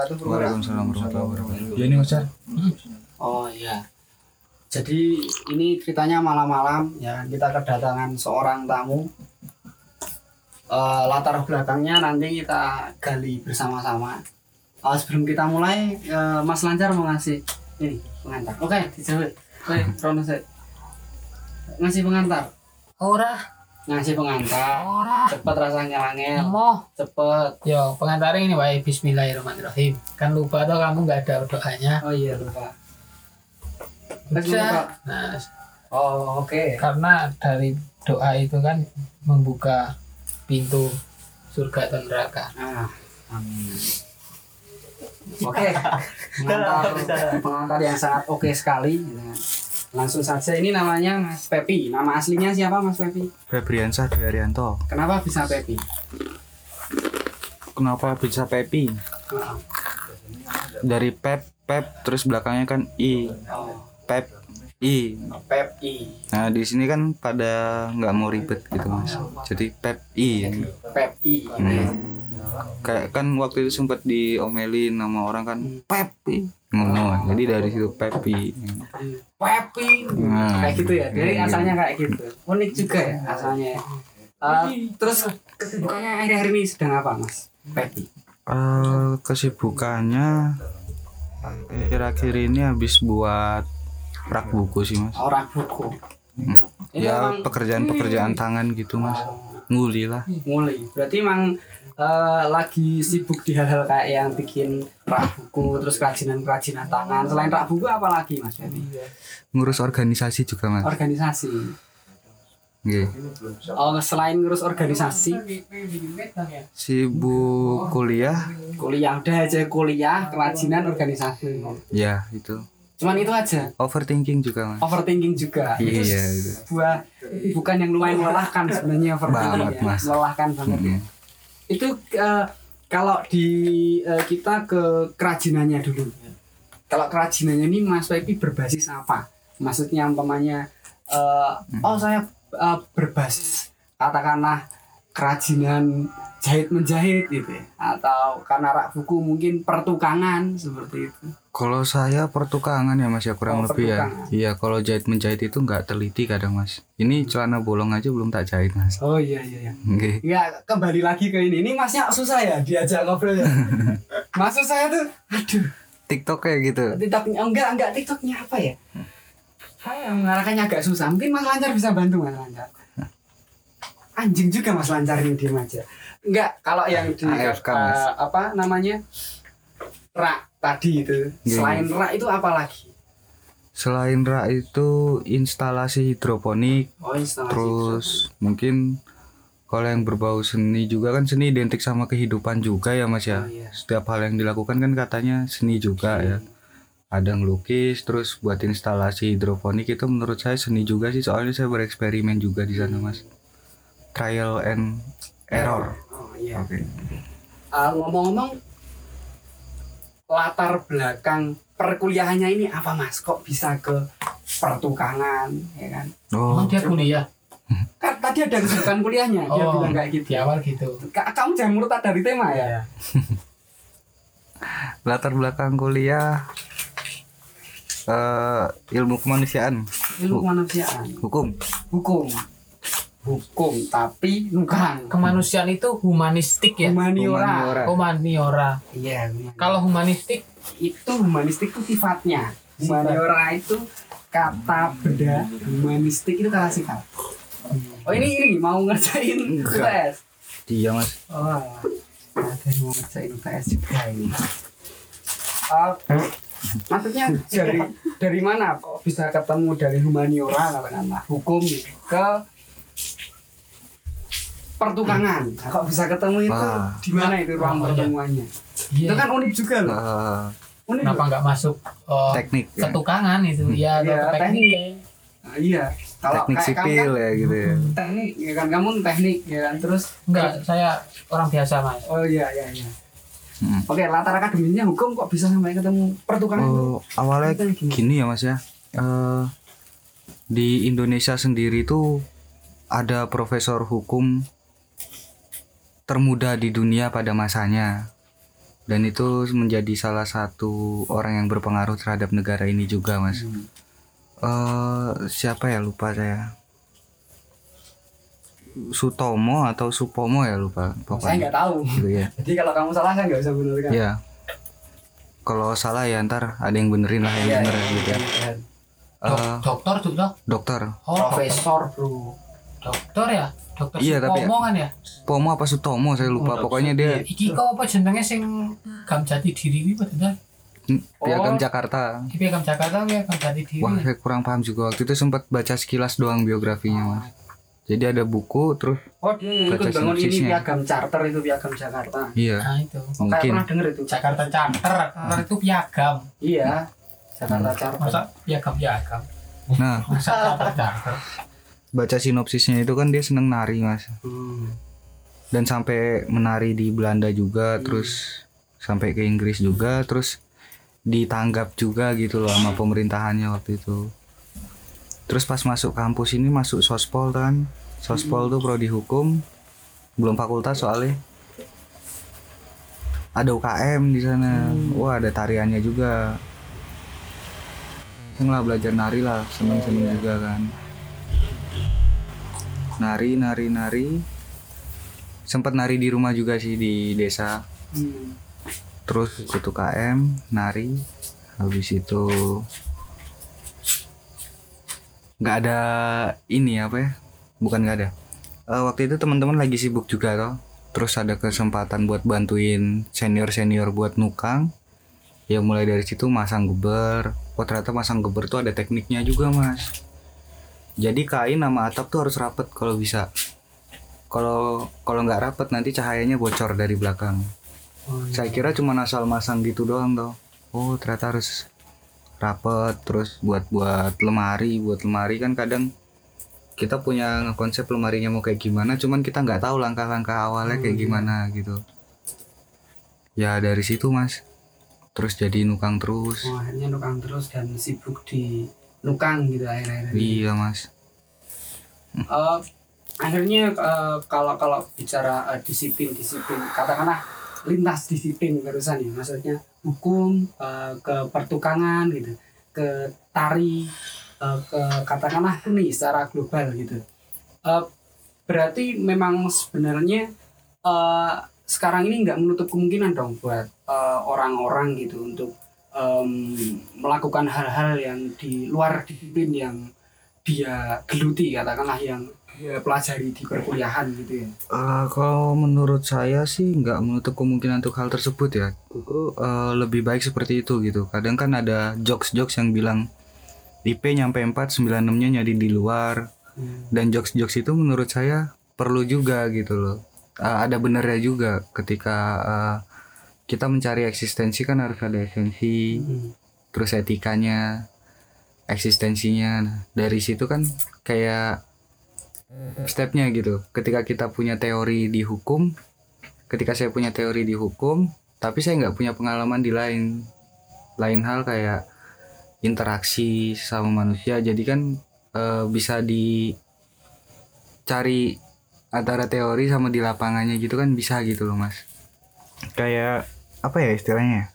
Assalamualaikum warahmatullahi wabarakatuh. Waalaikumsalam warahmatullahi wabarakatuh. Ya ini Mas Jar. Oh iya. Jadi ini ceritanya malam-malam ya kita kedatangan seorang tamu. Eh, latar belakangnya nanti kita gali bersama-sama. Eh, sebelum kita mulai, eh, Mas Lancar mau ngasih ini pengantar. Oke, dijawab. Oke, Rono saya. Ngasih pengantar. Ora, Ngasih pengantar. ora. Cepet rasanya angel. Cepet. Yo, pengantarnya ini wae Bismillahirrahmanirrahim. Kan lupa tuh kamu nggak ada doanya. Oh iya lupa. Terus lupa. Udah. Nah, Oh oke. karena dari doa itu kan membuka pintu surga dan neraka. Ah, amin. Oke, pengantar, pengantar yang sangat oke sekali. Nah, Langsung saja ini namanya Mas Pepi. Nama aslinya siapa Mas Pepi? Febriansah Dwi Arianto. Kenapa bisa Pepi? Kenapa bisa Pepi? Dari Pep, Pep, terus belakangnya kan I, Oh, Pep, I. Pepi. Nah di sini kan pada nggak mau ribet gitu mas. Jadi Pep I. Pepi. Hmm. Kayak kan waktu itu sempat diomelin sama orang kan Pep I. ngomong. Jadi dari situ Pep I. Pepi. Nah. Kayak gitu ya. Iya. asalnya kayak gitu. Unik juga ya asalnya. Ah, terus kesibukannya akhir-akhir ini sedang apa Mas? Pepi. Eh, kesibukannya akhir-akhir ini habis buat rak buku sih mas. Orang buku. Hmm. Ya pekerjaan-pekerjaan tangan gitu mas. Nguli lah. mulai berarti emang eh, lagi sibuk di hal-hal kayak yang bikin rak buku terus kerajinan kerajinan tangan selain rak buku apa lagi mas Ferry? Ngurus organisasi juga mas. organisasi Nggih. oh selain ngurus organisasi Sibuk kuliah kuliah udah aja kuliah kerajinan organisasi ya itu. cuman itu aja Overthinking juga mas. overthinking juga Iya, Itu itu. sebuah bukan yang lumayan melelahkan sebenarnya overthinking Banget, ya. Mas. melelahkan banget ya. Mm-mm. Itu eh, kalau di eh, kita ke kerajinannya dulu. Kalau kerajinannya ini Mas Pepi berbasis apa? Maksudnya umpamanya eh, oh saya eh, berbasis katakanlah kerajinan jahit menjahit gitu ya atau karena rak buku mungkin pertukangan seperti itu Kalau saya pertukangan ya mas ya kurang Oh, lebih ya. Iya kalau jahit menjahit itu nggak teliti kadang mas. Ini celana bolong aja belum tak jahit mas. oh iya iya iya Nggih. Ya kembali lagi ke ini. Ini masnya susah ya diajak ngobrol ya. Maksud saya tuh, aduh, TikTok kayak gitu. TikToknya enggak enggak TikToknya apa ya? Saya mengarahkannya agak susah. Mungkin Mas Lancar bisa bantu Mas Lancar. Anjing juga Mas Lancar ini diem aja. Enggak, kalau yang di AFK, eh, Mas. apa namanya? Rak tadi itu. Iya. Selain rak itu apa lagi? Selain rak itu instalasi hidroponik, Oh, instalasi. terus mungkin kalau yang berbau seni juga kan seni identik sama kehidupan juga ya mas Oh, ya. iya. Setiap hal yang dilakukan kan katanya seni juga ya. Ada ngelukis, terus buat instalasi hidroponik itu menurut saya seni juga sih soalnya saya bereksperimen juga di sana mas. Trial and error. Oh iya. Oke. Ah, ngomong-ngomong latar belakang perkuliahannya ini apa mas? Kok bisa ke pertukangan ya kan? Oh, dia kuliah Kan tadi ada kesibukan kuliahnya dia Oh, bilang kayak gitu. di awal gitu. Ka- kamu jangan murtad dari tema ya. latar belakang kuliah eh ilmu kemanusiaan, Ilmu kemanusiaan, hukum. hukum, hukum tapi bukan Kemanusiaan itu humanistik ya. humaniora. Humaniora. Humaniora. Iya. humaniora. Kalau humanistik itu humanistik itu sifatnya. Humaniora itu kata benda, humanistik itu kata sifat. Oh ini ini mau ngerjain. UTS. Iya mas. Oh, ada yang mau ngerjain UTS juga ini. Ah, maksudnya dari dari mana kok bisa ketemu dari humaniora katakanlah hukum gitu, ke pertukangan Nah, kok bisa ketemu itu Wah. di mana itu ruang Oh, iya. pertemuannya itu iya. kan unik juga loh Eh, unik Kenapa nggak masuk oh, teknik ya. ketukangan itu? Iya, Iya, atau ke teknik. Nah, iya kalau teknik kayak kamu sipil kan ya gitu ya. teknik ya kan kamu teknik ya kan terus Enggak, saya orang biasa mas. oh iya iya iya Hmm. oke latar akademinya hukum kok bisa sampai ketemu pertukangan Oh, awalnya Itu gimana? gini ya mas ya. Eh, di Indonesia sendiri tuh ada profesor hukum termuda di dunia pada masanya. dan itu menjadi salah satu orang yang berpengaruh terhadap negara ini juga mas Hmm. eh siapa ya lupa saya Sutomo atau Supomo ya lupa Saya pokoknya nggak tahu. gitu ya Jadi kalau kamu salah saya nggak bisa benarkan. ya kalau salah ya ntar ada yang benerin lah yang Iya, bener iya, gitu ya. Dok- Eh, dokter tuh toh? dokter Oh, Profesor bro. Dokter ya? Dokter Iya, tapi- Supomo kan ya? Pomo apa Sutomo saya lupa Oh, pokoknya dia Iki kok apa jenenge sing gam jati diri kuwi betul piagam Oh. Jakarta Iki piagam Jakarta kuwi gam jati diri. Wah, saya kurang paham juga waktu itu sempat baca sekilas doang biografinya, Mas. Jadi ada buku terus Oh dia ikut bangun ini piagam charter itu piagam Jakarta. iya, Nah, itu. Kayak mungkin pernah denger itu? Jakarta Charter, Charter itu piagam. Iya. Jakarta charter. Masa piagam piagam? nah, Masa Charter Charter? Baca sinopsisnya itu kan dia seneng nari, Mas. Hmm. Dan sampai menari di Belanda juga, terus sampai ke Inggris juga, terus ditanggap juga gitu loh sama pemerintahannya waktu itu. Terus pas masuk kampus ini masuk sospol kan. Sospol tuh prodi hukum, belum fakultas soalnya. Ada UKM di sana. Wah, ada tariannya juga. Seneng lah belajar nari lah, seneng-seneng juga kan. Nari, nari, nari. Sempat nari di rumah juga sih di desa. Hmm. terus ikut UKM nari. Habis itu nggak ada ini apa ya bukan nggak ada. Eh, waktu itu teman-teman lagi sibuk juga toh. Terus ada kesempatan buat bantuin senior senior buat nukang. Ya mulai dari situ masang geber. Oh ternyata masang geber tuh ada tekniknya juga mas jadi kain sama atap tuh harus rapet kalau bisa. Kalau kalau nggak rapet nanti cahayanya bocor dari belakang. Oh, iya. saya kira cuma asal masang gitu doang toh. Oh ternyata harus rapet terus buat buat lemari buat lemari. Kan kadang kita punya konsep lemarinya mau kayak gimana cuman kita nggak tahu langkah-langkah awalnya kayak Hmm, iya. gimana gitu. Ya dari situ mas. Terus jadi nukang terus. Oh, akhirnya nukang terus dan sibuk di nukang gitu akhir-akhir ini. iya mas Eh, akhirnya eh, kalau kalau bicara eh, disiplin disiplin katakanlah lintas disiplin barusan ya maksudnya hukum eh, ke pertukangan gitu ke tari eh, ke katakanlah seni secara global gitu Eh, berarti memang sebenarnya eh, sekarang ini nggak menutup kemungkinan dong buat orang-orang gitu untuk em, melakukan hal-hal yang di luar disiplin yang dia geluti katakanlah yang dia pelajari di perkuliahan gitu ya. Eh, kalau menurut saya sih nggak menutup kemungkinan untuk hal tersebut ya. Itu eh, lebih baik seperti itu gitu. Kadang kan ada jokes-jokes yang bilang IP nyampe 4, 96-nya nyari di luar. Dan jokes-jokes itu menurut saya perlu juga gitu loh. Eh, ada benernya juga ketika eh, kita mencari eksistensi kan harus ada esensi, Hmm. terus etikanya, eksistensinya. Nah, dari situ kan kayak stepnya gitu. Ketika kita punya teori di hukum, ketika saya punya teori di hukum, tapi saya nggak punya pengalaman di lain lain hal kayak interaksi sama manusia. Jadi kan eh, bisa dicari antara teori sama di lapangannya gitu kan bisa gitu loh mas. Kayak apa ya istilahnya?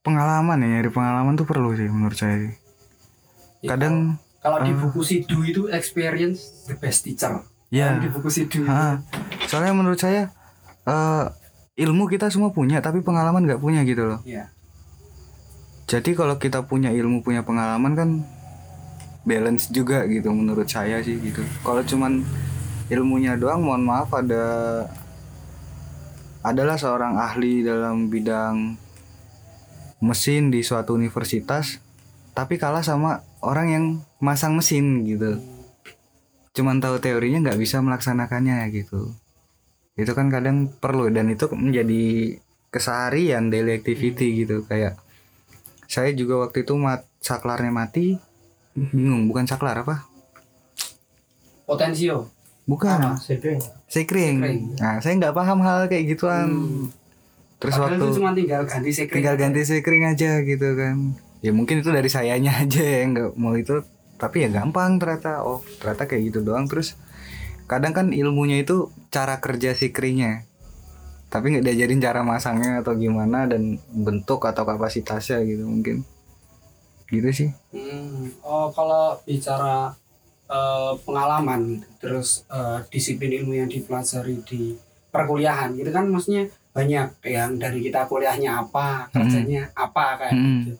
Pengalaman ya nyari pengalaman tuh perlu sih menurut saya sih. Ya, Kadang kalau di eh, buku Sidu itu experience the best teacher. ya Kalau di buku Sidu. Ha, soalnya menurut saya eh, ilmu kita semua punya tapi pengalaman nggak punya gitu loh. Iya. Jadi kalau kita punya ilmu punya pengalaman kan balance juga gitu menurut saya sih gitu. Kalau cuman ilmunya doang mohon maaf ada adalah seorang ahli dalam bidang mesin di suatu universitas tapi kalah sama orang yang masang mesin gitu. Cuman tahu teorinya nggak bisa melaksanakannya gitu. Itu kan kadang perlu dan itu menjadi keseharian daily activity gitu kayak saya juga waktu itu mat saklarnya mati bingung bukan saklar apa Potensio. Bukan. Apa? sekring. Sekring. nah saya nggak paham hal kayak gituan. Hmm. terus Padahal waktu itu cuma tinggal ganti sekring. tinggal ganti sekring aja gitu kan. Ya mungkin itu dari sayanya aja ya nggak mau itu. Tapi ya gampang ternyata. Oh ternyata kayak gitu doang. Terus kadang kan ilmunya itu cara kerja sekringnya. Tapi nggak diajarin cara masangnya atau gimana dan bentuk atau kapasitasnya gitu mungkin. Gitu sih. Hmm, oh kalau bicara eh, pengalaman gitu, terus eh, disiplin ilmu yang dipelajari di perkuliahan gitu kan maksudnya banyak yang dari kita kuliahnya apa, kerjanya apa kayak Hmm. gitu.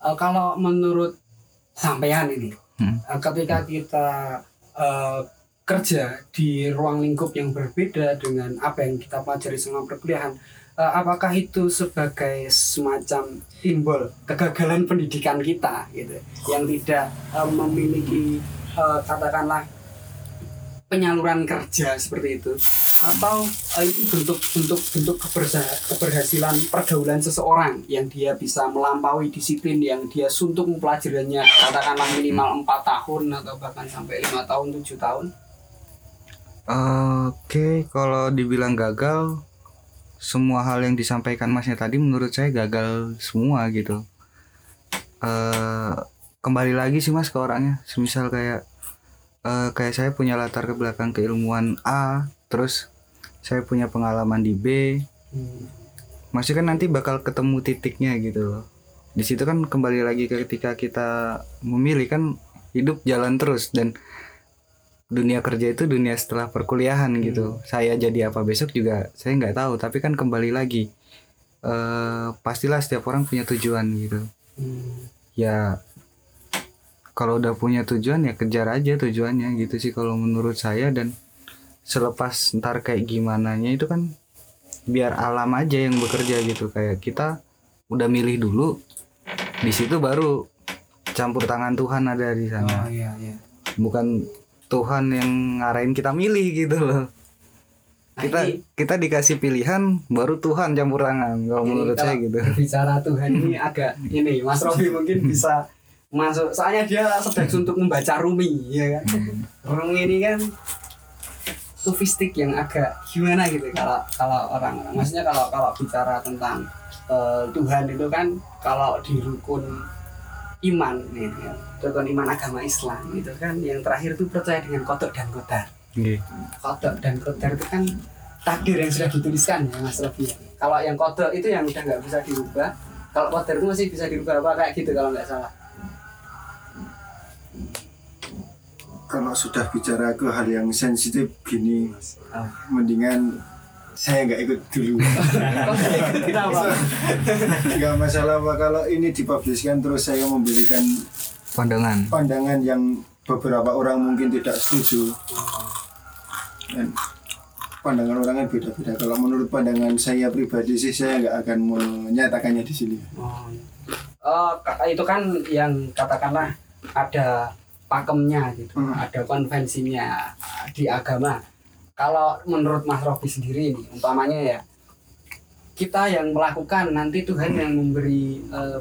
Eh, kalau menurut sampean ini, Hmm. eh, ketika kita eh, kerja di ruang lingkup yang berbeda dengan apa yang kita pelajari selama perkuliahan, eh, apakah itu sebagai semacam simbol kegagalan pendidikan kita gitu yang tidak eh, memiliki eh, katakanlah penyaluran kerja seperti itu. Atau eh, itu bentuk bentuk bentuk keberhasilan pergaulan seseorang yang dia bisa melampaui disiplin yang dia suntuk mempelajarinya katakanlah minimal empat tahun atau bahkan sampai lima tahun tujuh tahun. Oke, kalau dibilang gagal, semua hal yang disampaikan masnya tadi menurut saya gagal semua gitu. eh kembali lagi sih mas ke orangnya, semisal kayak eh, kayak saya punya latar ke belakang keilmuan A, terus saya punya pengalaman di B, Hmm. masih kan nanti bakal ketemu titiknya gitu loh. Di situ kan kembali lagi ke ketika kita memilih kan hidup jalan terus dan dunia kerja itu dunia setelah perkuliahan gitu. Saya jadi apa besok juga saya nggak tahu. Tapi kan kembali lagi eh pastilah setiap orang punya tujuan gitu. Hmm. Ya kalau udah punya tujuan ya kejar aja tujuannya gitu sih kalau menurut saya. Dan selepas ntar kayak gimana nya itu kan biar alam aja yang bekerja gitu. Kayak kita udah milih dulu di situ baru campur tangan Tuhan ada di sana. Oh iya iya. Bukan Tuhan yang ngarahin kita milih gitu loh. Nah, kita ini- kita dikasih pilihan baru Tuhan campur tangan kalau Ini menurut saya gitu. Bicara Tuhan ini agak ini Mas Robi mungkin bisa masuk soalnya dia sedang untuk membaca Rumi ya kan Rumi ini kan sofistik yang agak gimana gitu kalau kalau orang-orang maksudnya kalau kalau bicara tentang eh, Tuhan itu kan kalau di rukun iman nih kan, rukun iman agama Islam itu kan yang terakhir itu percaya dengan kodok dan kodar Nggih. kodok dan kodar itu kan takdir yang sudah dituliskan ya Mas Robi. Kalau yang kodok itu yang udah nggak bisa dirubah. Kalau kodar itu masih bisa dirubah apa kayak gitu kalau nggak salah. Kalau sudah bicara ke hal yang sensitif gini mas. Ah. mendingan saya nggak ikut dulu. Kenapa? nggak masalah pak. Kalau ini dipubliskan terus saya memberikan pandangan. pandangan yang beberapa orang mungkin tidak setuju. Dan pandangan orang kan beda-beda. Kalau menurut pandangan saya pribadi sih saya nggak akan menyatakannya di sini. Oh, ka- itu kan yang katakanlah ada pakemnya gitu, Hmm. ada konvensinya di agama. Kalau menurut Mas Robi sendiri nih, umpamanya ya kita yang melakukan nanti Tuhan yang memberi eh,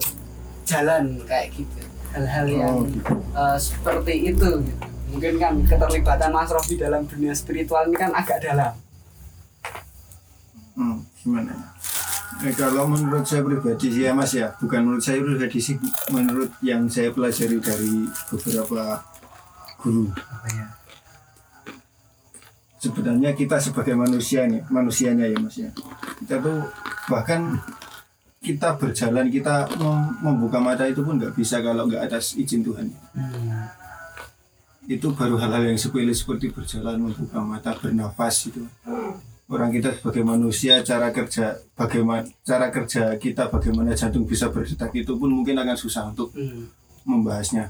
jalan kayak gitu, hal-hal yang Oh, gitu. eh, seperti itu. Gitu. Mungkin kan keterlibatan Mas Robi dalam dunia spiritual ini kan agak dalam. Hmm, gimana ya? Eh, kalau menurut saya pribadi sih ya mas ya, bukan menurut saya pribadi sih, menurut yang saya pelajari dari beberapa guru. Sebenarnya kita sebagai manusia nih, manusianya ya mas ya, kita tuh bahkan kita berjalan, kita mem- membuka mata itu pun nggak bisa kalau nggak atas izin Tuhan. Itu baru hal-hal yang sepele seperti berjalan, membuka mata, bernafas itu orang kita sebagai manusia cara kerja bagaimana cara kerja kita bagaimana jantung bisa berdetak itu pun mungkin akan susah untuk Hmm. membahasnya.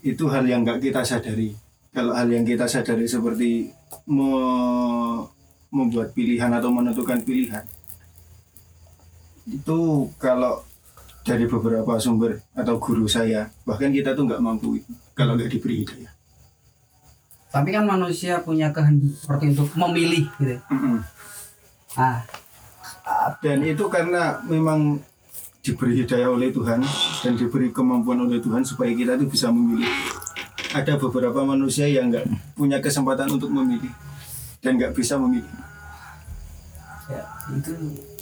Itu hal yang nggak kita sadari. Kalau hal yang kita sadari seperti me- membuat pilihan atau menentukan pilihan itu kalau dari beberapa sumber atau guru saya bahkan kita tuh nggak mampu kalau nggak diberi hidayah Tapi kan manusia punya kehendak seperti untuk memilih gitu. Mm-mm. Ah, dan itu karena memang diberi hidayah oleh Tuhan dan diberi kemampuan oleh Tuhan supaya kita itu bisa memilih ada beberapa manusia yang nggak punya kesempatan untuk memilih dan nggak bisa memilih ya, itu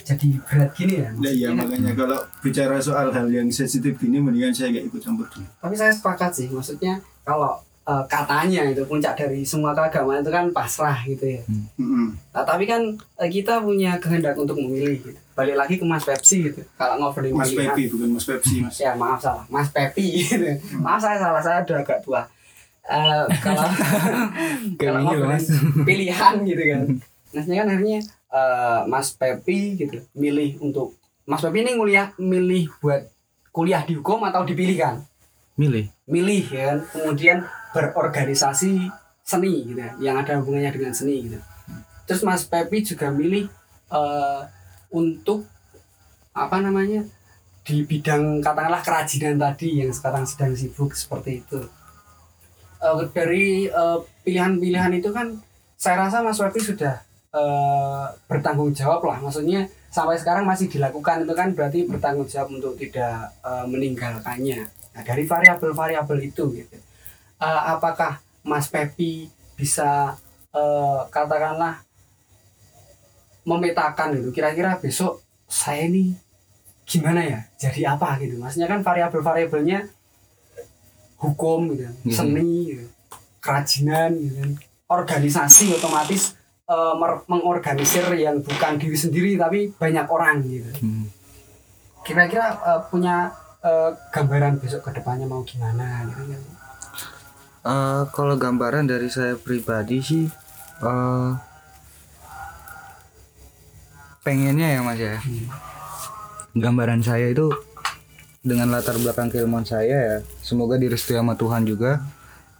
jadi berat gini ya. nah iya Ini- makanya kalau bicara soal hal yang sensitif gini mendingan saya nggak ikut campur dulu Tapi saya sepakat sih, maksudnya kalau eh, katanya itu puncak dari semua keagamaan itu kan pasrah gitu ya. Mm-mm. Nah, tapi kan eh, kita punya kehendak untuk memilih gitu. Balik lagi ke Mas Pepsi gitu. Kalau ngobrolin Mas pilihan. Pepi bukan Mas Pepsi Mas. Ya maaf salah, Mas Pepi gitu. Maaf saya salah, saya udah agak tua. Eh, kalau kalau ngobrolin Mas. pilihan gitu kan. Maksudnya kan akhirnya eh, Mas Pepi gitu milih untuk Mas Pepi ini kuliah milih buat kuliah di hukum atau dipilih kan? milih Milih ya kan. Kemudian berorganisasi seni gitu ya, yang ada hubungannya dengan seni gitu. Terus Mas Pepi juga milih eh, untuk apa namanya di bidang katakanlah kerajinan tadi yang sekarang sedang sibuk seperti itu. Eh, dari eh, pilihan-pilihan itu kan saya rasa Mas Pepi sudah eh, bertanggung jawab lah. Maksudnya sampai sekarang masih dilakukan itu kan berarti bertanggung jawab untuk tidak eh, meninggalkannya. Nah, dari variabel-variabel itu gitu. Eh, apakah Mas Pepi bisa eh, katakanlah memetakan gitu kira-kira besok saya ini gimana ya jadi apa gitu maksudnya kan variabel-variabelnya hukum gitu Mhm. seni gitu, kerajinan gitu kan. organisasi otomatis mer- mengorganisir yang bukan diri sendiri tapi banyak orang gitu Hmm. kira-kira eh, punya eh, gambaran besok ke depannya mau gimana gitu kan Eh, kalau gambaran dari saya pribadi sih eh pengennya ya mas ya. Gambaran saya itu dengan latar belakang keilmuan saya ya semoga direstui sama Tuhan juga.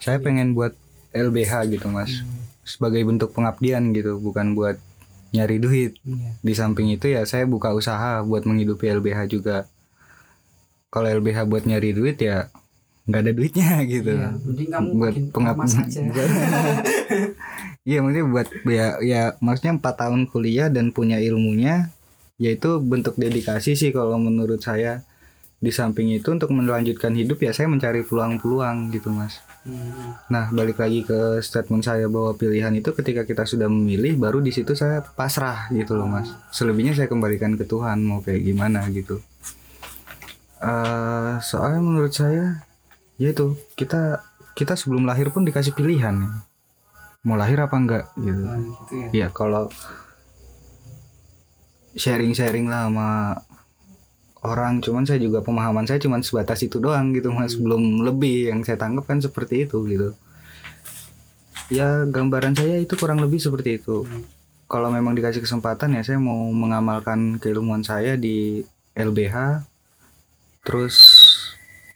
Saya pengen buat LBH gitu mas. Sebagai bentuk pengabdian gitu bukan buat nyari duit. Iya. di samping itu ya saya buka usaha buat menghidupi LBH juga. Kalau LBH buat nyari duit ya nggak ada duitnya gitu Iya, mending kamu buat bikin pengab emas aja. Iya maksudnya buat ya ya maksudnya empat tahun kuliah dan punya ilmunya yaitu bentuk dedikasi sih kalau menurut saya di samping itu untuk melanjutkan hidup ya saya mencari peluang-peluang gitu mas. Hmm. Nah balik lagi ke statement saya bahwa pilihan itu ketika kita sudah memilih baru di situ saya pasrah gitu loh mas. Selebihnya saya kembalikan ke Tuhan mau kayak gimana gitu. Eh soalnya menurut saya yaitu kita kita sebelum lahir pun dikasih pilihan. Mau lahir apa enggak gitu. Nah, gitu ya. Ya kalau sharing-sharing lah sama orang cuman saya juga pemahaman saya cuman sebatas itu doang gitu mas. Belum lebih yang saya tangkap kan seperti itu gitu. Ya gambaran saya itu kurang lebih seperti itu. Kalau memang dikasih kesempatan ya saya mau mengamalkan keilmuan saya di LBH terus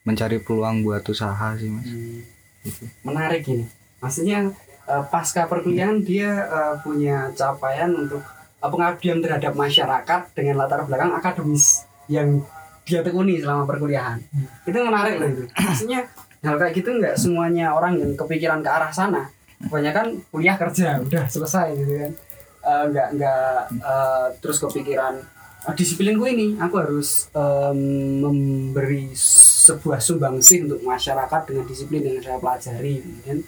mencari peluang buat usaha sih mas. Hmm. Gitu. menarik ini. Maksudnya eh, pasca perkuliahan dia eh, punya capaian untuk eh, pengabdian terhadap masyarakat dengan latar belakang akademis yang dia tekuni selama perkuliahan. Itu menarik loh itu. Maksudnya hal kayak gitu nggak semuanya orang yang kepikiran ke arah sana. Kebanyakan kuliah kerja udah selesai gitu kan. Eh, nggak nggak eh, terus kepikiran "Ah, disiplinku ini aku harus em, memberi sebuah sumbangsih untuk masyarakat dengan disiplin yang saya pelajari kan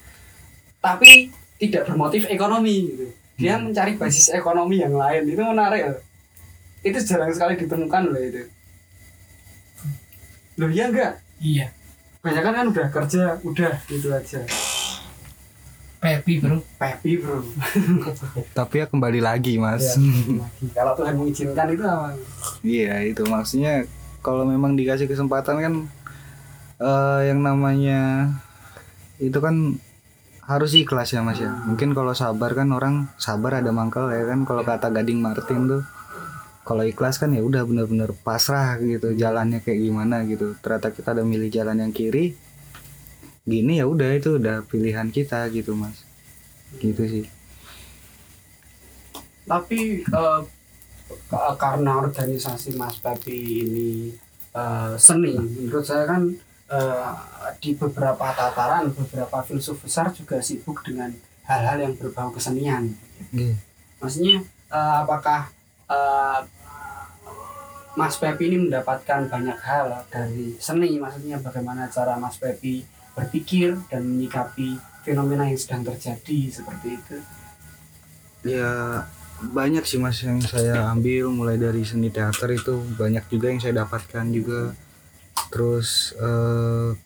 tapi tidak bermotif ekonomi gitu. Dia mencari basis ekonomi yang lain itu menarik loh. Itu jarang sekali ditemukan loh itu. Loh iya enggak Iya. banyak kan udah kerja udah gitu aja Pepi bro. pepi bro tapi ya kembali lagi mas Ya, lagi. kalau Tuhan mengizinkan itu apa Iya itu maksudnya kalau memang dikasih kesempatan kan eh, yang namanya itu kan harus ikhlas ya mas ya. Mungkin kalau sabar kan orang sabar ada mangkel ya kan kalau kata Gading Martin tuh kalau ikhlas kan ya udah bener-bener pasrah gitu jalannya kayak gimana gitu. Ternyata kita udah milih jalan yang kiri gini ya udah itu udah pilihan kita gitu mas. Gitu sih. tapi ka- karena organisasi Mas Papi ini eh, seni menurut saya kan eh, di beberapa tataran beberapa filsuf besar juga sibuk dengan hal-hal yang berbau kesenian Iya. maksudnya eh, apakah eh, Mas Pepi ini mendapatkan banyak hal dari seni maksudnya bagaimana cara Mas Pepi berpikir dan menyikapi fenomena yang sedang terjadi seperti itu? Ya banyak sih mas yang saya ambil mulai dari seni teater itu. Banyak juga yang saya dapatkan juga. Terus eh,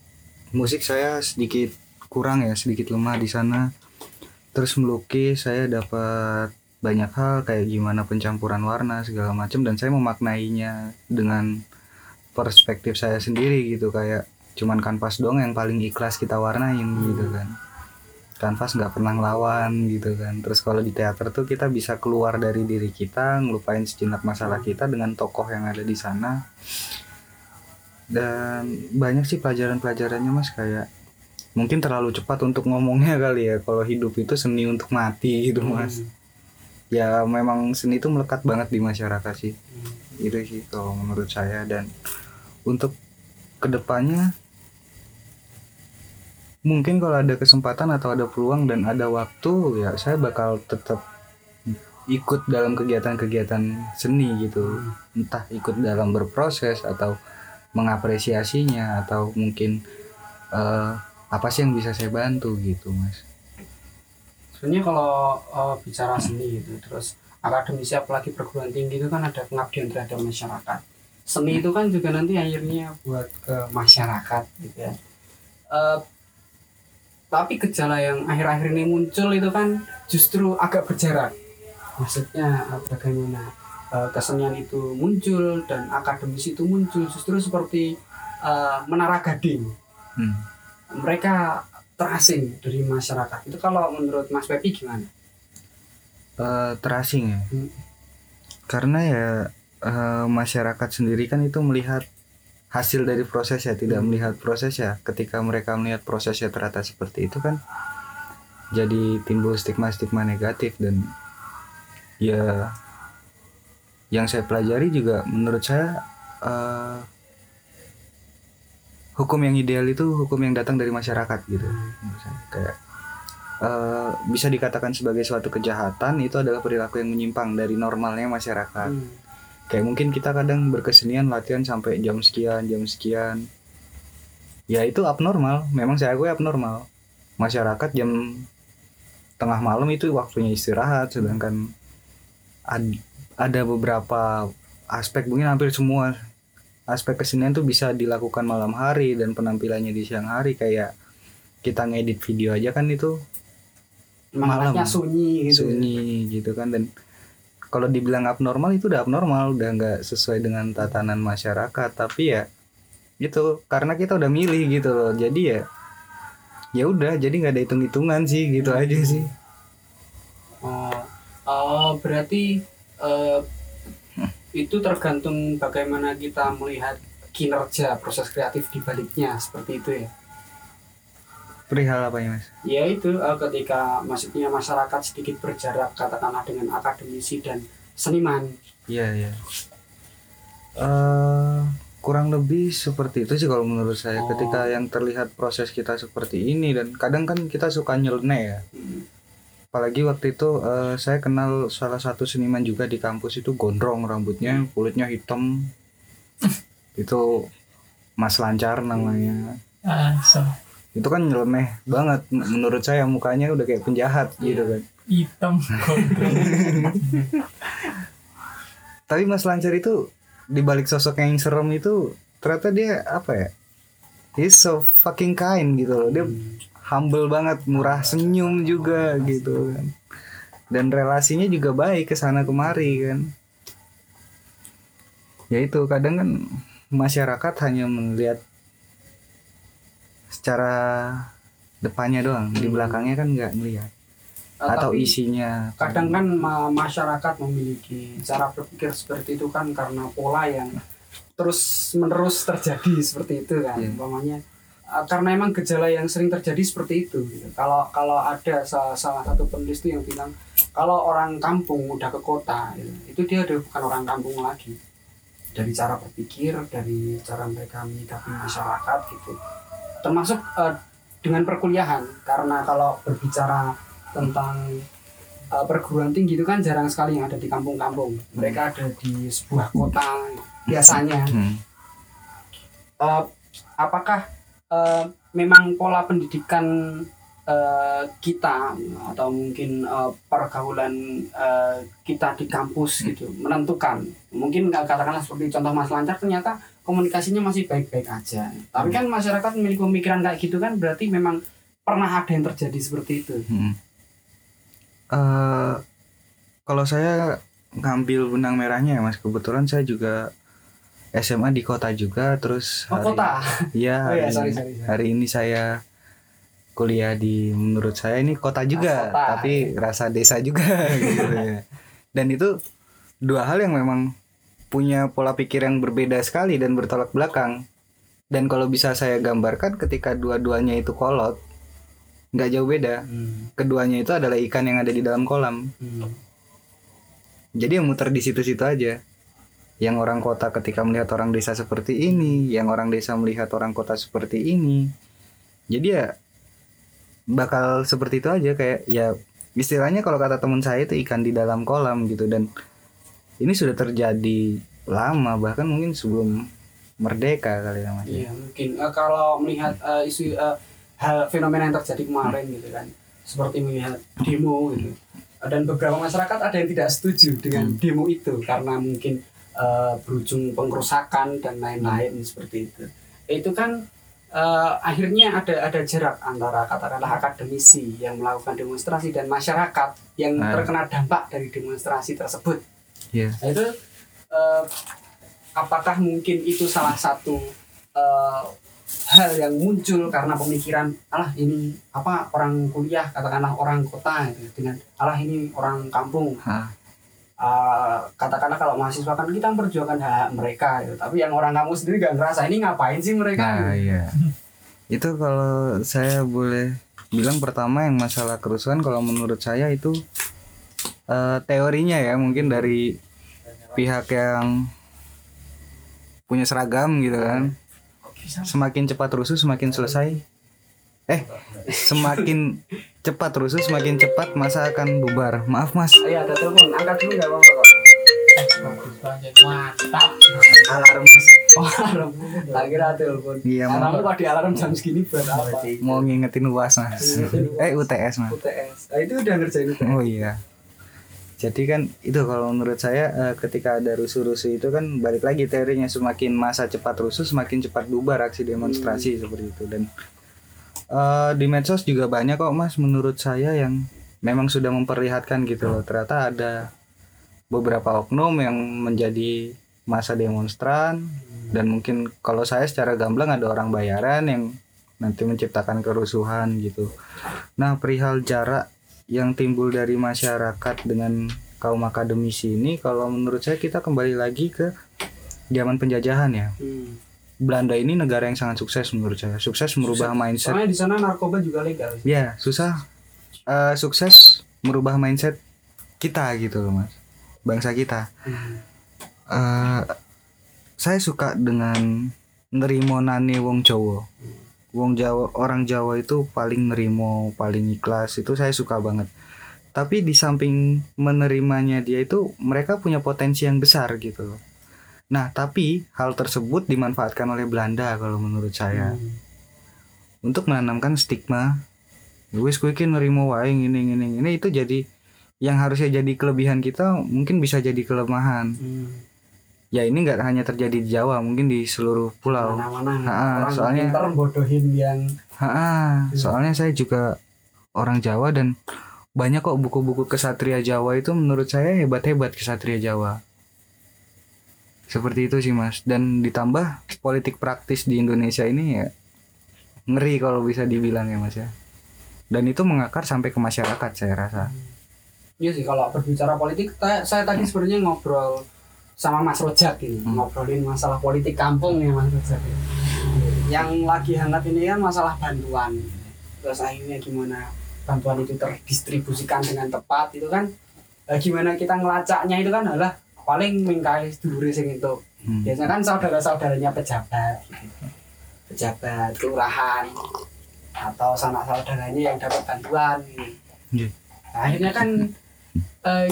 musik saya sedikit kurang ya sedikit lemah di sana. Terus melukis saya dapat banyak hal kayak gimana pencampuran warna segala macam dan saya memaknainya dengan perspektif saya sendiri gitu kayak cuman kanvas doang yang paling ikhlas kita warnain gitu kan kanvas nggak pernah ngelawan gitu kan. Terus kalau di teater tuh kita bisa keluar dari diri kita ngelupain sejenak masalah kita dengan tokoh yang ada di sana. Dan banyak sih pelajaran-pelajarannya mas kayak mungkin terlalu cepat untuk ngomongnya kali ya. Kalau hidup itu seni untuk mati gitu mas. Ya memang seni itu melekat banget di masyarakat sih. Itu sih kalau menurut saya. Dan untuk ke depannya mungkin kalau ada kesempatan atau ada peluang dan ada waktu ya saya bakal tetap ikut dalam kegiatan-kegiatan seni gitu. Entah ikut dalam berproses atau mengapresiasinya atau mungkin eh, apa sih yang bisa saya bantu gitu mas. Sebenarnya kalau eh, bicara seni gitu terus akademisi apalagi perguruan tinggi itu kan ada pengabdian terhadap masyarakat. Seni itu kan juga nanti akhirnya buat ke masyarakat gitu ya. Eh, tapi gejala yang akhir-akhir ini muncul itu kan justru agak berjarak maksudnya eh, bagaimana eh, kesenian itu muncul dan akademisi itu muncul justru seperti eh, menara gading Hmm. mereka terasing dari masyarakat itu kalau menurut Mas Pepi gimana? Eh, terasing ya Hmm. karena ya eh, masyarakat sendiri kan itu melihat hasil dari proses ya tidak Hmm. melihat proses ya ketika mereka melihat prosesnya ternyata seperti itu kan jadi timbul stigma-stigma negatif dan ya yang saya pelajari juga menurut saya eh, hukum yang ideal itu hukum yang datang dari masyarakat gitu menurut saya. kayak eh, bisa dikatakan sebagai suatu kejahatan itu adalah perilaku yang menyimpang dari normalnya masyarakat Hmm. Kayak mungkin kita kadang berkesenian latihan sampai jam sekian jam sekian ya itu abnormal memang saya akui abnormal masyarakat jam tengah malam itu waktunya istirahat sedangkan ad- ada beberapa aspek mungkin hampir semua aspek kesenian tuh bisa dilakukan malam hari dan penampilannya di siang hari kayak kita ngedit video aja kan itu Malam. Malam. sunyi gitu. sunyi gitu kan dan kalau dibilang abnormal itu udah abnormal udah nggak sesuai dengan tatanan masyarakat. Tapi ya gitu. Karena kita udah milih gitu loh. Jadi ya ya udah jadi nggak ada hitung hitungan sih gitu aja sih. Oh, oh, berarti eh, itu tergantung bagaimana kita melihat kinerja proses kreatif di baliknya seperti itu ya. Perihal apa ya mas? Ya itu eh, ketika maksudnya masyarakat sedikit berjarak katakanlah dengan akademisi dan seniman. iya iya. Eh, kurang lebih seperti itu sih kalau menurut saya. Oh. ketika yang terlihat proses kita seperti ini dan kadang kan kita suka nyeleneh ya. Hmm. apalagi waktu itu eh, saya kenal salah satu seniman juga di kampus itu gondrong rambutnya kulitnya hitam. Itu Mas Lancar namanya. Ah, so, itu kan nyeleneh banget menurut saya mukanya udah kayak penjahat gitu kan. Hitam tapi Mas Lancar itu di balik sosok yang serem itu ternyata dia apa ya? He's so fucking kind gitu loh. Dia humble banget murah senyum juga gitu kan. Dan relasinya juga baik ke sana kemari kan. Ya itu kadang kan masyarakat hanya melihat secara depannya doang di belakangnya kan nggak melihat Eh, atau tapi isinya kadang kan ma- masyarakat memiliki cara berpikir seperti itu kan karena pola yang terus menerus terjadi seperti itu kan. Iya. umpamanya eh, karena emang gejala yang sering terjadi seperti itu gitu. kalau kalau ada salah, salah satu penulis itu yang bilang kalau orang kampung udah ke kota gitu, itu dia udah bukan orang kampung lagi. Dari cara berpikir dari cara mereka menyikapi masyarakat gitu termasuk eh, dengan perkuliahan karena kalau berbicara tentang uh, perguruan tinggi itu kan jarang sekali yang ada di kampung-kampung. Mereka ada di sebuah kota biasanya. Hmm. Uh, apakah uh, memang pola pendidikan uh, kita atau mungkin uh, pergaulan uh, kita di kampus gitu menentukan? Mungkin katakanlah seperti contoh Mas Lancar ternyata komunikasinya masih baik-baik aja. Tapi kan masyarakat memiliki pemikiran kayak gitu kan berarti memang pernah ada yang terjadi seperti itu Hmm. Eh, kalau saya ngambil benang merahnya ya mas, kebetulan saya juga SMA di kota juga, terus oh kota Iya, oh ya hari, sorry sorry, sorry. hari ini saya kuliah di menurut saya ini kota juga, kota. tapi rasa desa juga gitu ya. Dan itu dua hal yang memang punya pola pikir yang berbeda sekali dan bertolak belakang. Dan kalau bisa saya gambarkan ketika dua-duanya itu kolot, nggak jauh beda. Hmm, Keduanya itu adalah ikan yang ada di dalam kolam. hmm. Jadi yang muter di situ-situ aja. Yang orang kota ketika melihat orang desa seperti ini, yang orang desa melihat orang kota seperti ini. Jadi ya bakal seperti itu aja kayak ya istilahnya kalau kata teman saya itu ikan di dalam kolam gitu dan ini sudah terjadi lama bahkan mungkin sebelum merdeka kali ya mas. Iya mungkin. Eh, kalau melihat eh, isu eh, hal fenomena yang terjadi kemarin gitu kan seperti melihat demo gitu. Dan beberapa masyarakat ada yang tidak setuju dengan demo itu karena mungkin eh, berujung pengrusakan dan lain-lain seperti itu. Itu kan eh, akhirnya ada ada jarak antara katakanlah akademisi yang melakukan demonstrasi dan masyarakat yang Ah. terkena dampak dari demonstrasi tersebut Iya. Nah, itu eh, apakah mungkin itu salah satu eh, hal yang muncul karena pemikiran alah ini apa orang kuliah katakanlah orang kota gitu dengan alah ini orang kampung Hah. Eh, katakanlah kalau mahasiswa kan kita memperjuangkan hak mereka gitu. tapi yang orang kampung sendiri gak ngerasa ini ngapain sih mereka Nah, gitu. iya. itu kalau saya boleh bilang pertama yang masalah kerusuhan kalau menurut saya itu eh, teorinya ya mungkin dari pihak yang punya seragam gitu kan. Semakin cepat rusuh semakin selesai. Eh, semakin cepat rusuh semakin cepat masa akan bubar. Maaf Mas. Iya ada telepon angkat dulu nggak apa-apa mantap alarm mas oh alarm kira telepon Iya, alarm kok di alarm jam segini buat apa Mau ngingetin UAS Mas. Eh, UTS Mas. UTS nah, itu udah ngerjain UTS Oh iya. Jadi kan itu kalau menurut saya eh, ketika ada rusuh-rusuh itu kan balik lagi teorinya semakin masa cepat rusuh semakin cepat bubar aksi demonstrasi seperti itu. Dan eh, di medsos juga banyak kok mas menurut saya yang memang sudah memperlihatkan gitu loh. Ternyata ada beberapa oknum yang menjadi masa demonstran dan mungkin kalau saya secara gamblang ada orang bayaran yang nanti menciptakan kerusuhan gitu. Nah perihal jarak yang timbul dari masyarakat dengan kaum akademisi ini kalau menurut saya kita kembali lagi ke zaman penjajahan ya. Hmm. Belanda ini negara yang sangat sukses menurut saya. Sukses merubah mindset. Soalnya di sana narkoba juga legal. ya susah Eh, sukses merubah mindset kita gitu loh mas. Bangsa kita. Hmm. Eh, saya suka dengan nerimo nane wong Jawa wong Jawa orang Jawa itu paling nerimo paling ikhlas itu saya suka banget tapi di samping menerimanya dia itu mereka punya potensi yang besar gitu nah tapi hal tersebut dimanfaatkan oleh Belanda kalau menurut saya Hmm. untuk menanamkan stigma wis iki nerimo wae ngene ngene ngene itu jadi yang harusnya jadi kelebihan kita mungkin bisa jadi kelemahan Hmm. Ya ini nggak hanya terjadi di Jawa mungkin di seluruh pulau. Mana-mana. Ha, orang soalnya- bodohin yang Ha, soalnya saya juga orang Jawa dan banyak kok buku-buku kesatria Jawa itu menurut saya hebat-hebat kesatria Jawa. Seperti itu sih mas. Dan ditambah politik praktis di Indonesia ini ya ngeri kalau bisa dibilang ya mas ya. Dan itu mengakar sampai ke masyarakat saya rasa. Iya sih kalau berbicara politik saya tadi sebenarnya ngobrol sama Mas Rojak ini Hmm. ngobrolin masalah politik kampung ya Mas Rojak ya. yang lagi hangat ini kan masalah bantuan terus akhirnya gimana bantuan itu terdistribusikan dengan tepat itu kan eh, gimana kita ngelacaknya itu kan adalah paling mingkai dulure sing itu Hmm. biasanya kan saudara-saudaranya pejabat gitu. pejabat kelurahan atau sanak saudaranya yang dapat bantuan gitu. Iya. Nah, akhirnya kan eh,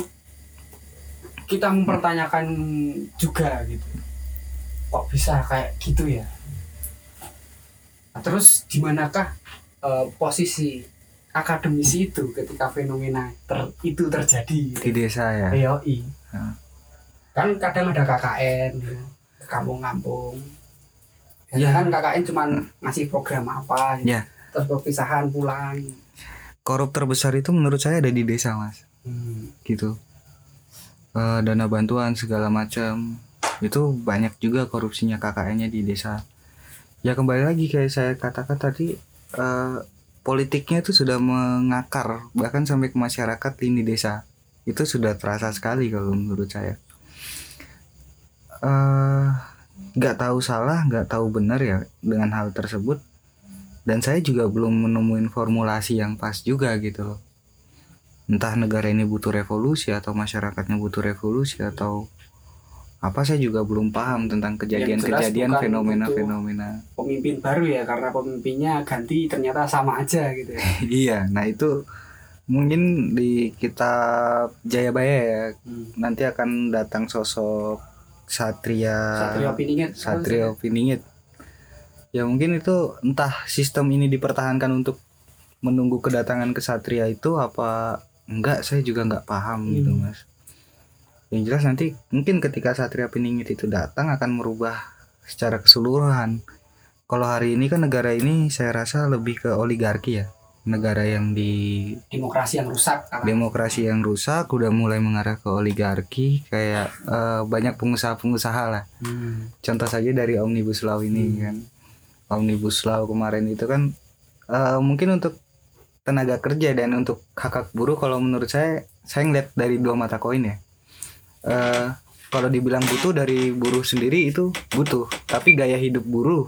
kita mempertanyakan juga gitu kok bisa kayak gitu ya Nah, terus di manakah eh, posisi akademisi itu ketika fenomena ter- itu terjadi di gitu? desa ya Hmm. kan kadang ada KKN ke kampung-kampung ya kan KKN cuma ngasih program apa gitu. Ya. terus perpisahan pulang korup terbesar itu menurut saya ada di desa mas Hmm. gitu Eh, dana bantuan segala macam. Itu banyak juga korupsinya KKN-nya di desa. Ya kembali lagi kayak saya katakan tadi eh, politiknya itu sudah mengakar bahkan sampai ke masyarakat lini desa. Itu sudah terasa sekali kalau menurut saya. Eh nggak tahu salah nggak tahu benar ya dengan hal tersebut. Dan saya juga belum menemuin formulasi yang pas juga gitu loh entah negara ini butuh revolusi atau masyarakatnya butuh revolusi atau apa saya juga belum paham tentang kejadian-kejadian fenomena-fenomena. pemimpin baru ya karena pemimpinnya ganti ternyata sama aja gitu ya. Iya nah itu mungkin di kitab Jayabaya ya Hmm. nanti akan datang sosok satria Satrio Piningit. Satrio Piningit. Ya mungkin itu entah sistem ini dipertahankan untuk menunggu kedatangan kesatria itu apa enggak saya juga nggak paham gitu Hmm. mas. Yang jelas nanti mungkin ketika Satria Piningit itu datang akan merubah secara keseluruhan. Kalau hari ini kan negara ini saya rasa lebih ke oligarki ya. Negara yang di demokrasi yang rusak karena demokrasi yang rusak udah mulai mengarah ke oligarki kayak eh, banyak pengusaha-pengusaha lah. Hmm. contoh saja dari omnibus law ini kan. Omnibus law kemarin itu kan eh, mungkin untuk tenaga kerja dan untuk hak hak buruh kalau menurut saya saya ngeliat dari dua mata koin ya Eh, kalau dibilang butuh dari buruh sendiri itu butuh tapi gaya hidup buruh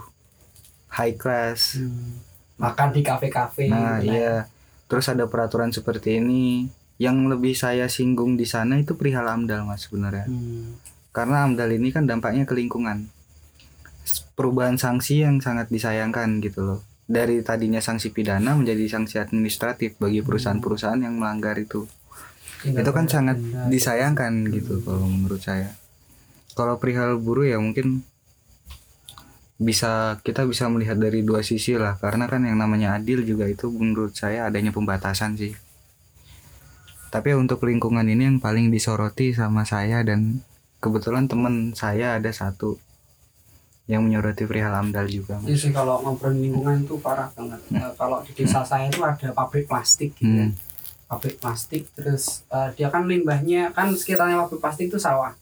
high class Hmm. makan di kafe-kafe nah gitu. iya terus ada peraturan seperti ini yang lebih saya singgung di sana itu perihal amdal mas sebenarnya Hmm. karena AMDAL ini kan dampaknya ke lingkungan. Perubahan sanksi yang sangat disayangkan gitu loh. Dari tadinya sanksi pidana menjadi sanksi administratif bagi perusahaan-perusahaan yang melanggar itu. Tinggal Itu kan bayar sangat denda. disayangkan gitu kalau menurut saya. Kalau perihal buruh ya mungkin bisa kita bisa melihat dari dua sisi lah karena kan yang namanya adil juga itu menurut saya adanya pembatasan sih. Tapi untuk lingkungan ini yang paling disoroti sama saya dan kebetulan teman saya ada satu yang menyoroti perihal amdal juga Iya sih kalau ngobrol lingkungan itu parah banget. Eh, kalau di desa saya itu ada pabrik plastik gitu. ya. Hmm. Pabrik plastik terus eh, dia kan limbahnya kan sekitarnya pabrik plastik itu sawah.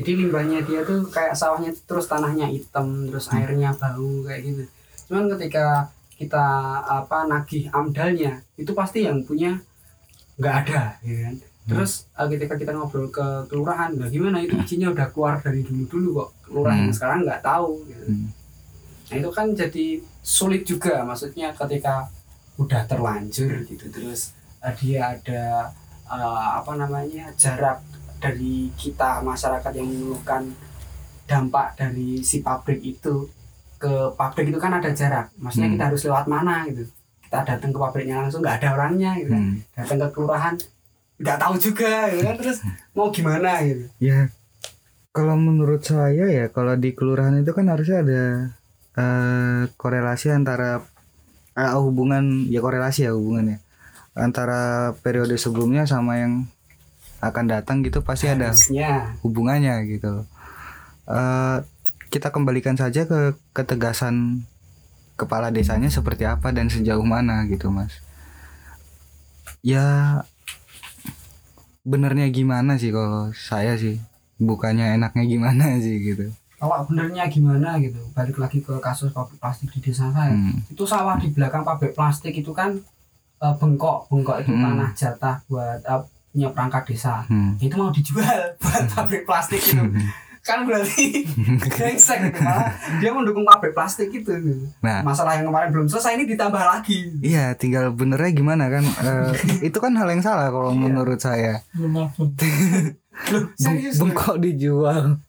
Jadi limbahnya dia tuh kayak sawahnya terus tanahnya hitam, terus airnya bau kayak gitu. Cuman ketika kita apa nagih amdalnya itu pasti yang punya nggak ada, ya kan? Terus eh, ketika kita ngobrol ke kelurahan, nah gimana itu izinnya udah keluar dari dulu dulu kok kelurahan Hmm. sekarang nggak tahu. Gitu. Hmm. Nah itu kan jadi sulit juga maksudnya ketika udah terlanjur gitu terus eh, dia ada eh, apa namanya jarak dari kita masyarakat yang mengeluhkan dampak dari si pabrik itu ke pabrik itu kan ada jarak maksudnya Hmm. kita harus lewat mana gitu kita datang ke pabriknya langsung nggak ada orangnya gitu kan. Hmm. datang ke kelurahan nggak tahu juga gitu kan terus mau gimana gitu Ya, kalau menurut saya ya, kalau di kelurahan itu kan harusnya ada eh, korelasi antara eh, hubungan ya korelasi ya hubungannya antara periode sebelumnya sama yang akan datang gitu pasti ada harusnya hubungannya gitu. Eh, kita kembalikan saja ke ketegasan kepala desanya seperti apa dan sejauh mana gitu mas. Ya benernya gimana sih kalau saya sih bukannya enaknya gimana sih gitu. kalau benernya gimana gitu balik lagi ke kasus pabrik plastik di desa saya Hmm. itu sawah di belakang pabrik plastik itu kan eh, bengkok bengkok itu Hmm. tanah jatah buat eh, punya perangkat desa Hmm. itu mau dijual buat pabrik plastik itu kan berarti brengsek gitu malah dia mendukung pabrik plastik itu Nah. masalah yang kemarin belum selesai ini ditambah lagi Iya, tinggal benernya gimana kan? Eh, itu kan hal yang salah kalau Iya. menurut saya. loh serius bengkok dijual.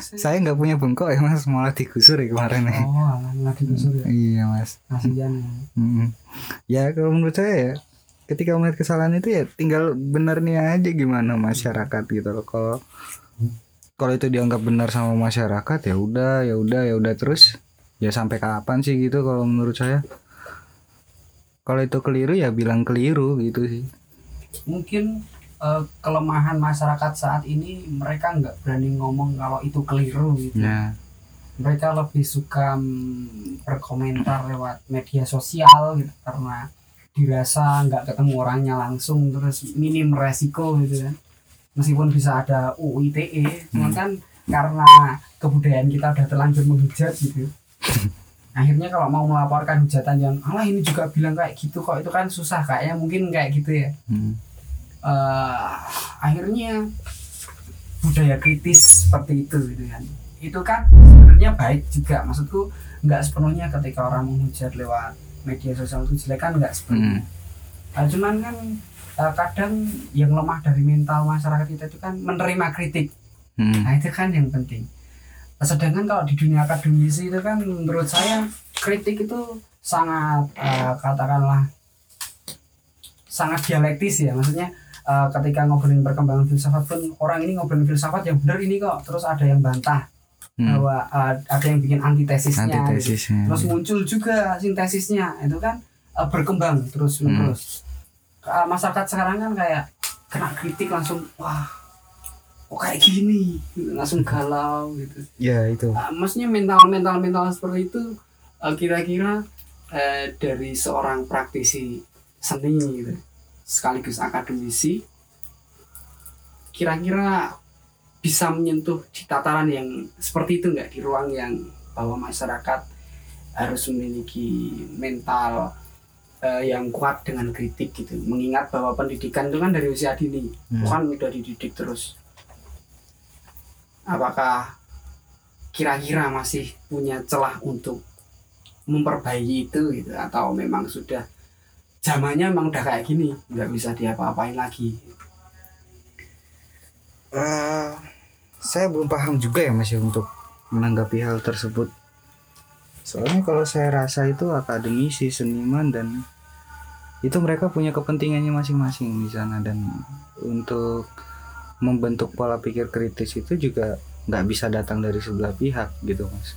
Saya nggak punya bengkok ya mas, malah digusur ya kemarin ya. oh lagi busur ya Iya mas. kasihan Mm. Ya kalau menurut saya ya, ketika melihat kesalahan itu ya tinggal benernya aja gimana masyarakat gitu loh. Kalau kalau itu dianggap benar sama masyarakat ya udah ya udah ya udah terus ya sampai kapan sih gitu kalau menurut saya. Kalau itu keliru ya bilang keliru gitu sih. mungkin eh, kelemahan masyarakat saat ini mereka nggak berani ngomong kalau itu keliru gitu Ya. mereka lebih suka mm, berkomentar lewat media sosial gitu karena dirasa nggak ketemu orangnya langsung terus minim resiko gitu kan meskipun bisa ada UU ITE cuman Hmm. kan karena kebudayaan kita udah terlanjur menghujat gitu akhirnya kalau mau melaporkan hujatan yang alah ini juga bilang kayak gitu kok itu kan susah kayaknya mungkin kayak gitu ya Hmm. eh akhirnya budaya kritis seperti itu gitu kan itu kan sebenarnya baik juga maksudku nggak sepenuhnya ketika orang menghujat lewat media sosial itu jelek kan nggak sepenuhnya Hmm. Nah, cuman kan eh, kadang yang lemah dari mental masyarakat kita itu kan menerima kritik Hmm. nah itu kan yang penting sedangkan kalau di dunia akademisi itu kan menurut saya kritik itu sangat eh, katakanlah sangat dialektis ya maksudnya eh, ketika ngobrolin perkembangan filsafat pun orang ini ngobrolin filsafat yang benar ini kok terus ada yang bantah Hmm. bahwa eh, ada yang bikin antitesisnya gitu. Antitesisnya. terus muncul juga sintesisnya itu kan eh, berkembang terus menerus Eh, masyarakat sekarang kan kayak kena kritik langsung wah kok kayak gini? Langsung galau gitu. Ya itu. Ah, maksudnya mental mental mental seperti itu eh, kira-kira eh, dari seorang praktisi seni gitu sekaligus akademisi kira-kira bisa menyentuh di tataran yang seperti itu nggak? Di ruang yang bahwa masyarakat harus memiliki mental eh, yang kuat dengan kritik gitu. Mengingat bahwa pendidikan itu kan dari usia dini. Hmm. kan udah dididik terus. Apakah kira-kira masih punya celah untuk memperbaiki itu gitu? Atau memang sudah zamannya emang udah kayak gini nggak bisa diapa-apain lagi? Eh, saya belum paham juga ya masih untuk menanggapi hal tersebut. Soalnya kalau saya rasa itu akademisi, seniman dan itu mereka punya kepentingannya masing-masing di sana dan untuk membentuk pola pikir kritis itu juga nggak bisa datang dari sebelah pihak gitu mas.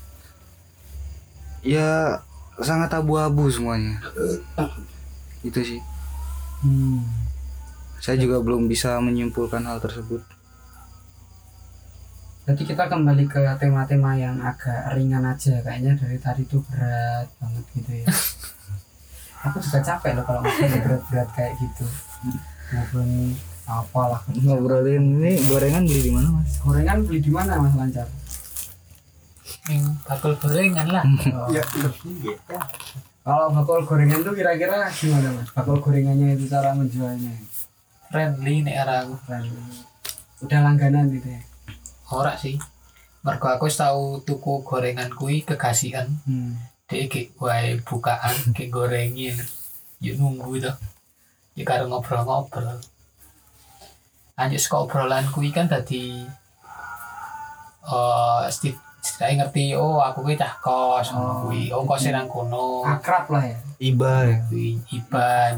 Ya sangat abu-abu semuanya. Itu sih. Saya juga belum bisa menyimpulkan hal tersebut. Jadi kita kembali ke tema-tema yang agak ringan aja kayaknya dari tadi tuh berat banget gitu ya. Aku juga capek loh kalau ngobrol berat-berat kayak gitu. Ngobrolin apalah. Ngobrolin ini gorengan beli di mana mas? Gorengan beli di mana Mas Lancar? Yang bakul gorengan lah. Oh, Ya, lebih ya. Kalau bakul gorengan tuh kira-kira gimana Mas? Bakul gorengannya itu cara menjualnya. Friendly arah aku. Keren. Udah langganan gitu ya. Ora sih. Mergo aku wis tau tuku gorengan kuwi kegasian. Hmm. Dek iki wae bukaan ke gorengin. Yuk nunggu to. Ya karo ngobrol-ngobrol. Lanjut saka obrolan kuwi kan tadi eh Steve saya ngerti oh aku kuwi cah kos Oh. kuwi oh kos nang kono Akrab lah ya. Iba ya.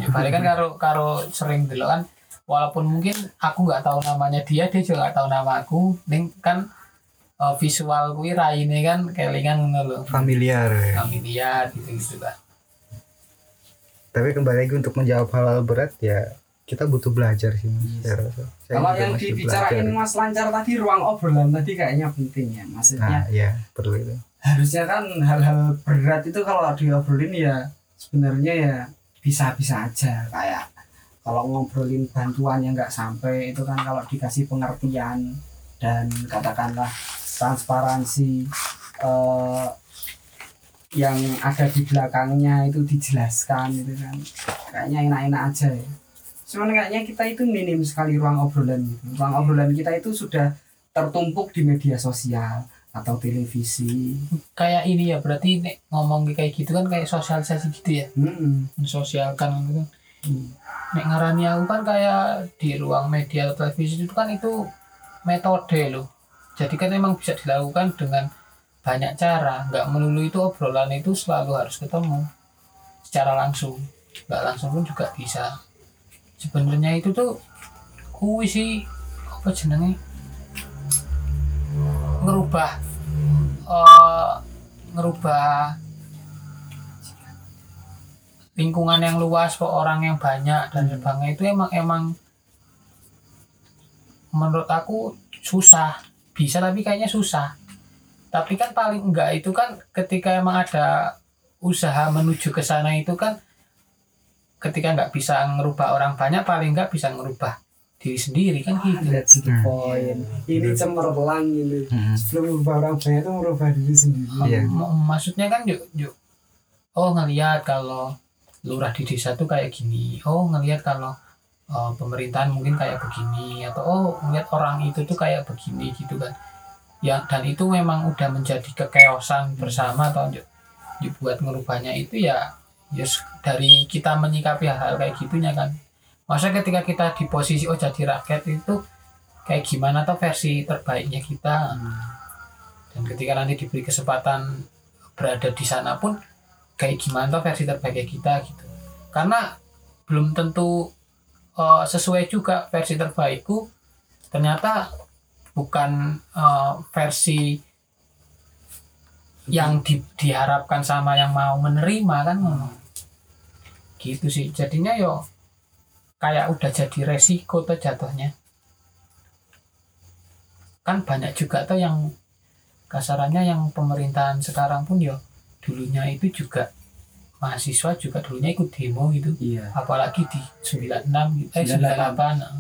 ya balik kan karo karo sering delok kan walaupun mungkin aku nggak tahu namanya dia dia juga nggak tahu nama aku ning kan eh, visual kuwi raine kan kelingan ngono lho Familiar familiar gitu gitu kan Tapi kembali lagi untuk menjawab hal-hal berat ya kita butuh belajar sih mas. Saya rasa. Saya Kalau yang dibicarain belajar. Mas Lancar tadi ruang obrolan tadi kayaknya penting ya. Maksudnya Nah, ya perlu itu. harusnya kan hal-hal berat itu kalau diobrolin ya sebenarnya ya bisa-bisa aja kayak kalau ngobrolin bantuan yang nggak sampai itu kan kalau dikasih pengertian dan katakanlah transparansi eh, yang ada di belakangnya itu dijelaskan gitu kan. Kayaknya enak-enak aja ya. Cuman kayaknya kita itu minim sekali ruang obrolan gitu. Ruang obrolan kita itu sudah tertumpuk di media sosial atau televisi. Kayak ini ya berarti nek ngomong kayak gitu kan kayak sosialisasi gitu ya? Mm-mm. mensosialkan gitu kan. Hmm. Nek ngarani aku kan kayak di ruang media televisi itu kan itu metode loh jadi kan emang bisa dilakukan dengan banyak cara. Nggak melulu itu obrolan itu selalu harus ketemu secara langsung. Nggak langsung pun juga bisa. Sebenarnya itu tuh kuwi sih apa jenenge? Ngerubah eh ngerubah lingkungan yang luas ke orang yang banyak dan sebagainya itu emang emang menurut aku susah bisa tapi kayaknya susah tapi kan paling enggak itu kan ketika emang ada usaha menuju ke sana itu kan ketika nggak bisa ngerubah orang banyak paling nggak bisa ngerubah diri sendiri kan gitu That's the point. Ini cemerlang ini. Hmm. Sebelum merubah orang banyak itu merubah diri sendiri. Iya. M- maksudnya kan yuk, yuk oh ngelihat kalau lurah di desa tuh kayak gini. Oh ngelihat kalau eh, pemerintahan mungkin kayak begini atau oh ngelihat orang itu tuh kayak begini gitu kan. Ya dan itu memang udah menjadi kekeosan bersama atau yuk, yuk buat ngerubahnya itu ya ya s- dari kita menyikapi hal-hal kayak gitunya kan. Maksudnya ketika kita di posisi oh jadi rakyat itu kayak gimana tuh versi terbaiknya kita. Dan ketika nanti diberi kesempatan berada di sana pun kayak gimana tuh versi terbaiknya kita gitu. Karena belum tentu eh, sesuai juga versi terbaikku ternyata bukan eh, versi yang di- diharapkan sama yang mau menerima kan. Gitu sih. Jadinya yo kayak udah jadi resiko tuh jatuhnya. Kan banyak juga tuh yang kasarannya yang pemerintahan sekarang pun yo dulunya itu juga mahasiswa juga dulunya ikut demo gitu Iya. apalagi di 96 gitu eh 98. 98 nah.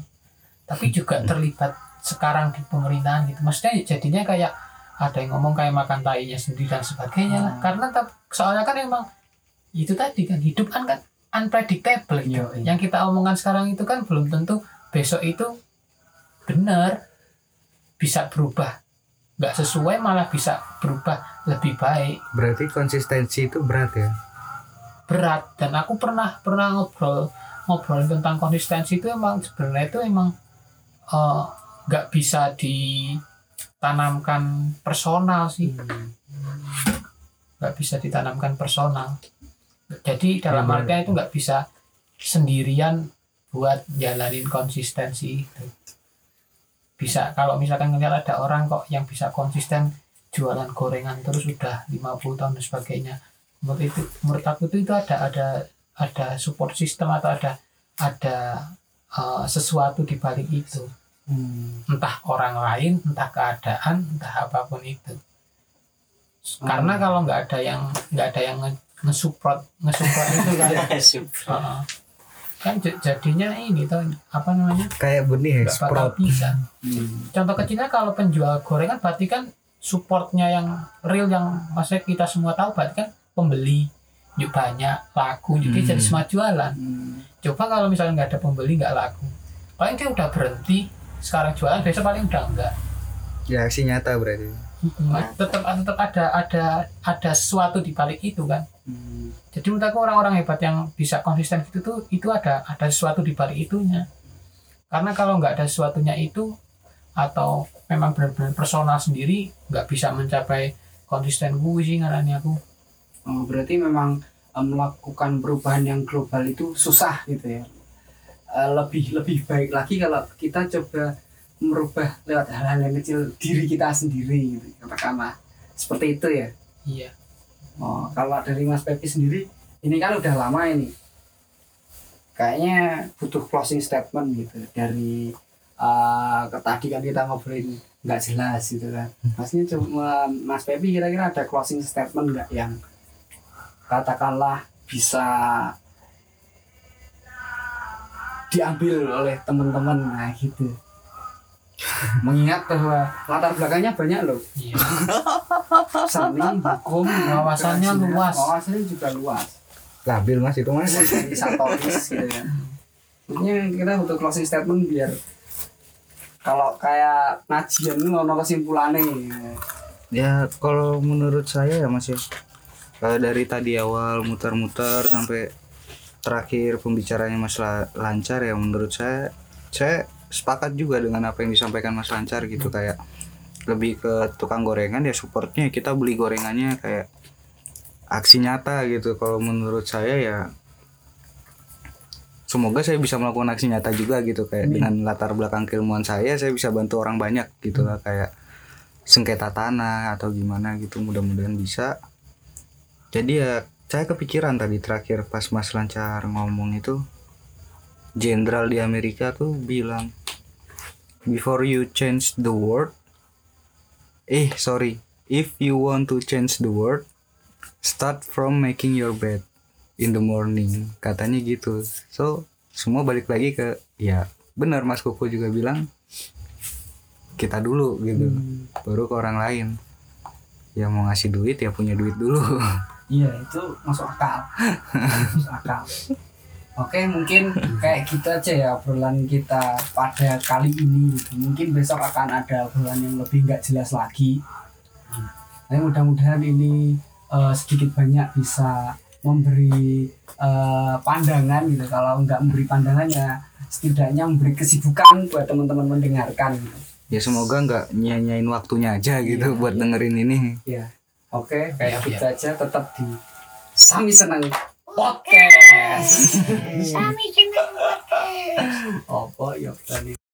tapi juga terlibat sekarang di pemerintahan gitu maksudnya jadinya kayak ada yang ngomong kayak makan tainya sendiri dan sebagainya lah. Hmm. karena soalnya kan emang itu tadi kan hidup kan kan unpredictable gitu. Iya, iya. yang kita omongan sekarang itu kan belum tentu besok itu benar bisa berubah nggak sesuai malah bisa berubah lebih baik. Berarti konsistensi itu berat ya. berat. Dan aku pernah pernah ngobrol ngobrol tentang konsistensi itu emang sebenarnya itu emang eh, nggak bisa ditanamkan personal sih. Nggak bisa ditanamkan personal. Jadi dalam artinya itu nggak bisa sendirian buat jalanin konsistensi itu. Bisa kalau misalkan ngeliat ada orang kok yang bisa konsisten jualan gorengan terus udah 50 tahun dan sebagainya. Menurut itu menurut aku itu, itu ada ada ada support system atau ada ada uh, sesuatu di balik itu. Hmm. entah orang lain entah keadaan entah apa pun itu. Karena kalau nggak ada yang nggak ada yang nge- nge-support nge-support itu kan. Uh, kan jadinya ini tuh apa namanya? Kayak benih ya, bisa. Hmm. contoh kecilnya kalau penjual gorengan berarti kan supportnya yang real yang maksudnya kita semua tahu berarti kan pembeli yuk banyak laku jadi Hmm. jadi semua jualan Hmm. coba kalau misalnya nggak ada pembeli nggak laku paling dia udah berhenti sekarang jualan besok paling udah enggak Ya aksi nyata berarti. tetap tetap ada ada ada sesuatu di balik itu kan Hmm. jadi menurut aku orang-orang hebat yang bisa konsisten gitu tuh itu ada ada sesuatu di balik itunya karena kalau nggak ada sesuatunya itu atau memang benar-benar personal sendiri nggak bisa mencapai konsisten gue sih ngarani aku Oh, berarti memang eh, melakukan perubahan yang global itu susah gitu ya. Eh, lebih lebih baik lagi kalau kita coba merubah lewat hal-hal yang kecil diri kita sendiri gitu katakanlah seperti itu ya. iya Oh, kalau dari Mas Pepi sendiri ini kan udah lama ini. Kayaknya butuh closing statement gitu dari eh, ke tadi kan kita ngobrolin nggak jelas gitu kan. Masnya cuma Mas Pepi kira-kira ada closing statement nggak yang katakanlah bisa diambil oleh teman-teman nah gitu. Mengingat bahwa latar belakangnya banyak loh iya seni, hukum, Wawasannya luas. Wawasannya juga luas. Labil mas itu mas. Satoris gitu kan. Maksudnya kita butuh closing statement biar kalau kayak ngajian itu ono kesimpulannya. Ya kalau menurut saya ya mas ya. Kalau dari tadi awal muter-muter sampai terakhir pembicaranya mas La- lancar ya menurut saya saya sepakat juga dengan apa yang disampaikan mas lancar gitu kayak lebih ke tukang gorengan ya supportnya kita beli gorengannya kayak aksi nyata gitu kalau menurut saya ya semoga saya bisa melakukan aksi nyata juga gitu kayak dengan latar belakang keilmuan saya saya bisa bantu orang banyak gitu lah kayak sengketa tanah atau gimana gitu mudah-mudahan bisa. Jadi ya saya kepikiran tadi terakhir pas Mas Lancar ngomong itu jenderal di Amerika tuh bilang before you change the world eh sorry if you want to change the world start from making your bed in the morning. Katanya gitu. So semua balik lagi ke ya benar Mas Koko juga bilang kita dulu gitu. Baru ke orang lain. Yang mau ngasih duit ya punya duit dulu. Iya itu masuk akal. Masuk akal. Oke mungkin kayak gitu aja ya obrolan kita pada kali ini gitu. Mungkin besok akan ada obrolan yang lebih nggak jelas lagi. Tapi mudah-mudahan ini eh, sedikit banyak bisa memberi eh, pandangan gitu Kalau nggak memberi pandangan ya setidaknya memberi kesibukan buat teman-teman mendengarkan gitu. ya semoga nggak nyanyain waktunya aja gitu Iya, buat iya. dengerin ini Ya, oke, kayak Iya, gitu aja tetap di Sami Senang Podcast. Sami senang podcast. Apa ya tadi?